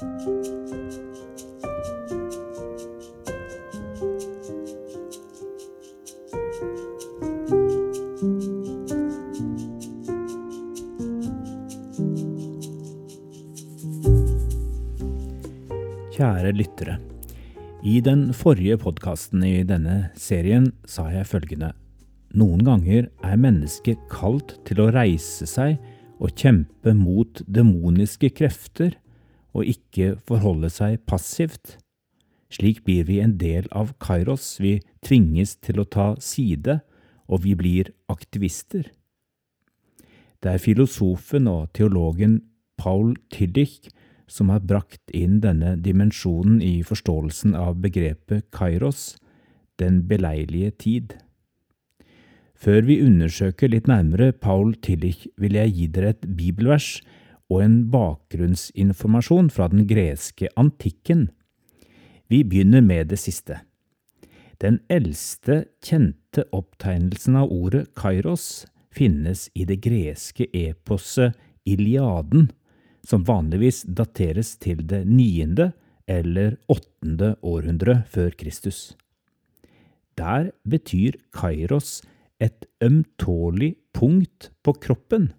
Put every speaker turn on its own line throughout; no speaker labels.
Kjære lyttere. I den forrige podkasten i denne serien sa jeg følgende. Noen ganger er mennesket kalt til å reise seg og kjempe mot demoniske krefter, og ikke forholde seg passivt. Slik blir vi en del av Kairos, vi tvinges til å ta side, og vi blir aktivister. Det er filosofen og teologen Paul Tillich som har brakt inn denne dimensjonen i forståelsen av begrepet kairos, den beleilige tid. Før vi undersøker litt nærmere Paul Tillich, vil jeg gi dere et bibelvers og en bakgrunnsinformasjon fra den greske antikken. Vi begynner med det siste. Den eldste kjente opptegnelsen av ordet kairos finnes i det greske eposet Iliaden, som vanligvis dateres til det niende eller åttende århundre før Kristus. Der betyr kairos et ømtålig punkt på kroppen.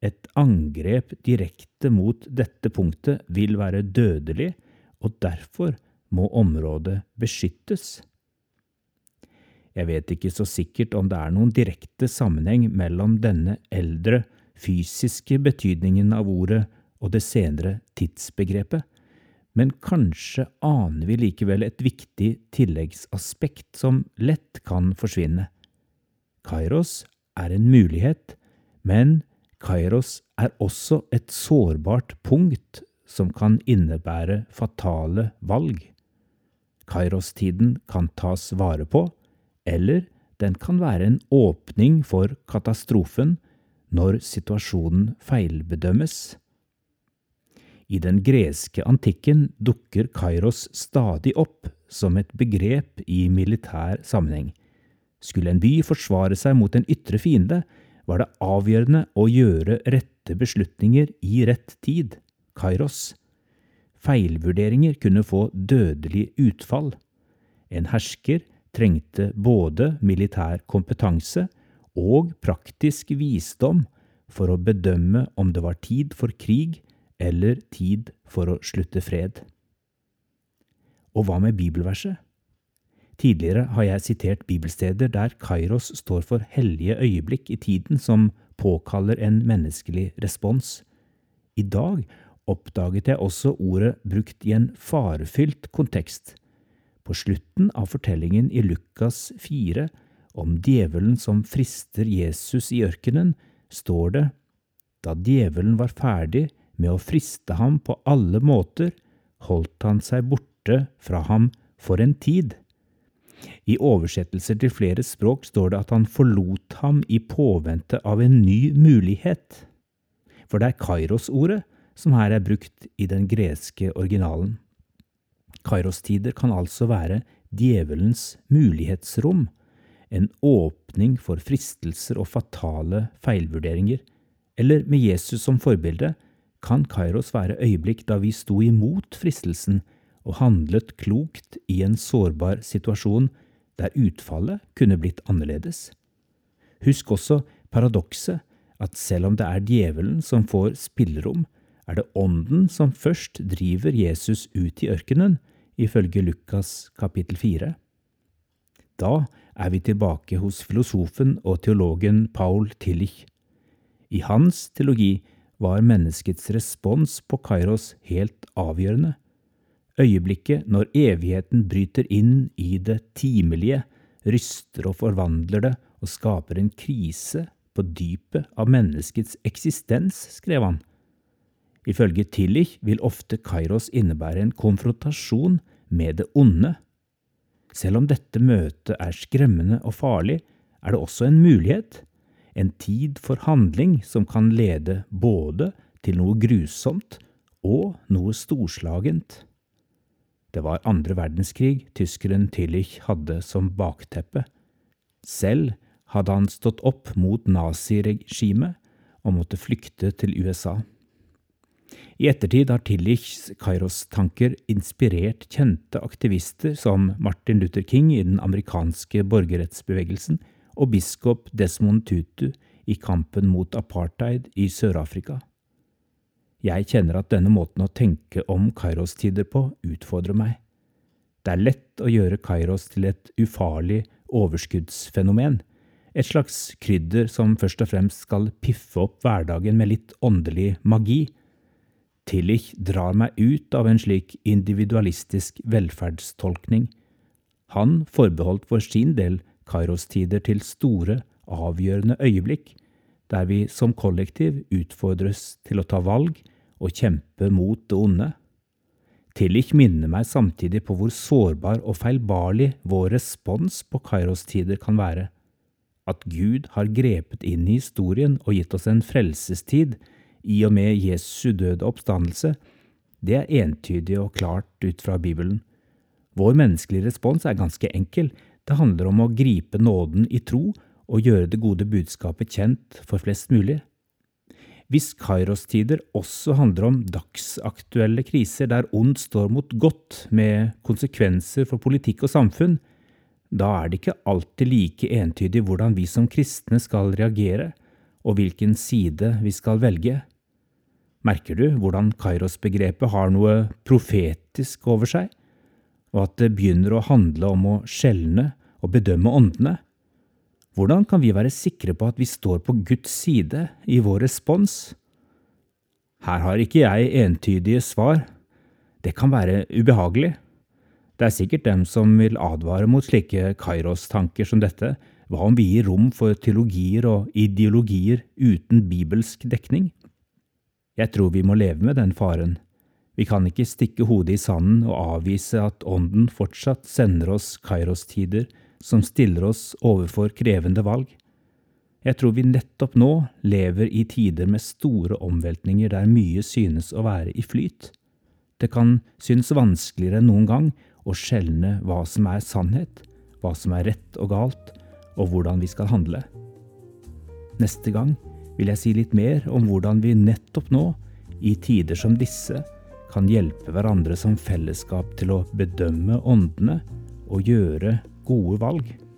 Et angrep direkte mot dette punktet vil være dødelig, og derfor må området beskyttes. Jeg vet ikke så sikkert om det er noen direkte sammenheng mellom denne eldre fysiske betydningen av ordet og det senere tidsbegrepet, men kanskje aner vi likevel et viktig tilleggsaspekt som lett kan forsvinne. Kairos er en mulighet, men Kairos er også et sårbart punkt som kan innebære fatale valg. Kairos-tiden kan tas vare på, eller den kan være en åpning for katastrofen når situasjonen feilbedømmes. I den greske antikken dukker Kairos stadig opp som et begrep i militær sammenheng. Skulle en by forsvare seg mot en ytre fiende, var det avgjørende å gjøre rette beslutninger i rett tid, Kairos. Feilvurderinger kunne få dødelig utfall. En hersker trengte både militær kompetanse og praktisk visdom for å bedømme om det var tid for krig eller tid for å slutte fred. Og hva med bibelverset? Tidligere har jeg sitert bibelsteder der Kairos står for hellige øyeblikk i tiden som påkaller en menneskelig respons. I dag oppdaget jeg også ordet brukt i en farefylt kontekst. På slutten av fortellingen i Lukas 4 om djevelen som frister Jesus i ørkenen, står det, da djevelen var ferdig med å friste ham på alle måter, holdt han seg borte fra ham for en tid. I oversettelser til flere språk står det at han forlot ham i påvente av en ny mulighet. For det er Kairos-ordet som her er brukt i den greske originalen. Kairos-tider kan altså være djevelens mulighetsrom, en åpning for fristelser og fatale feilvurderinger, eller med Jesus som forbilde, kan Kairos være øyeblikk da vi sto imot fristelsen og handlet klokt i en sårbar situasjon der utfallet kunne blitt annerledes. Husk også paradokset at selv om det er djevelen som får spillerom, er det ånden som først driver Jesus ut i ørkenen, ifølge Lukas kapittel fire. Da er vi tilbake hos filosofen og teologen Paul Tillich. I hans teologi var menneskets respons på Kairos helt avgjørende. Øyeblikket når evigheten bryter inn i det timelige, ryster og forvandler det og skaper en krise på dypet av menneskets eksistens, skrev han. Ifølge Tillich vil ofte Kairos innebære en konfrontasjon med det onde. Selv om dette møtet er skremmende og farlig, er det også en mulighet, en tid for handling som kan lede både til noe grusomt og noe storslagent. Det var andre verdenskrig tyskeren Tillich hadde som bakteppe. Selv hadde han stått opp mot naziregimet og måtte flykte til USA. I ettertid har Tillichs Kairos-tanker inspirert kjente aktivister som Martin Luther King i den amerikanske borgerrettsbevegelsen og biskop Desmond Tutu i kampen mot apartheid i Sør-Afrika. Jeg kjenner at denne måten å tenke om Kairos-tider på utfordrer meg. Det er lett å gjøre Kairos til et ufarlig overskuddsfenomen, et slags krydder som først og fremst skal piffe opp hverdagen med litt åndelig magi. Tillich drar meg ut av en slik individualistisk velferdstolkning. Han forbeholdt for sin del Kairos-tider til store, avgjørende øyeblikk, der vi som kollektiv utfordres til å ta valg og kjempe mot det onde. Tillich minner meg samtidig på hvor sårbar og feilbarlig vår respons på Kairos-tider kan være. At Gud har grepet inn i historien og gitt oss en frelsestid i og med Jesu døde oppstandelse, det er entydig og klart ut fra Bibelen. Vår menneskelige respons er ganske enkel. Det handler om å gripe nåden i tro og gjøre det gode budskapet kjent for flest mulig. Hvis Kairos-tider også handler om dagsaktuelle kriser der ondt står mot godt, med konsekvenser for politikk og samfunn, da er det ikke alltid like entydig hvordan vi som kristne skal reagere, og hvilken side vi skal velge. Merker du hvordan Kairos-begrepet har noe profetisk over seg, og at det begynner å handle om å skjelne og bedømme åndene? Hvordan kan vi være sikre på at vi står på Guds side i vår respons? Her har ikke jeg entydige svar. Det kan være ubehagelig. Det er sikkert dem som vil advare mot slike Kairos-tanker som dette. Hva om vi gir rom for teologier og ideologier uten bibelsk dekning? Jeg tror vi må leve med den faren. Vi kan ikke stikke hodet i sanden og avvise at Ånden fortsatt sender oss Kairos-tider som stiller oss overfor krevende valg. Jeg tror vi nettopp nå lever i tider med store omveltninger der mye synes å være i flyt. Det kan synes vanskeligere enn noen gang å skjelne hva som er sannhet, hva som er rett og galt, og hvordan vi skal handle. Neste gang vil jeg si litt mer om hvordan vi nettopp nå, i tider som disse, kan hjelpe hverandre som fellesskap til å bedømme åndene og gjøre gode valg.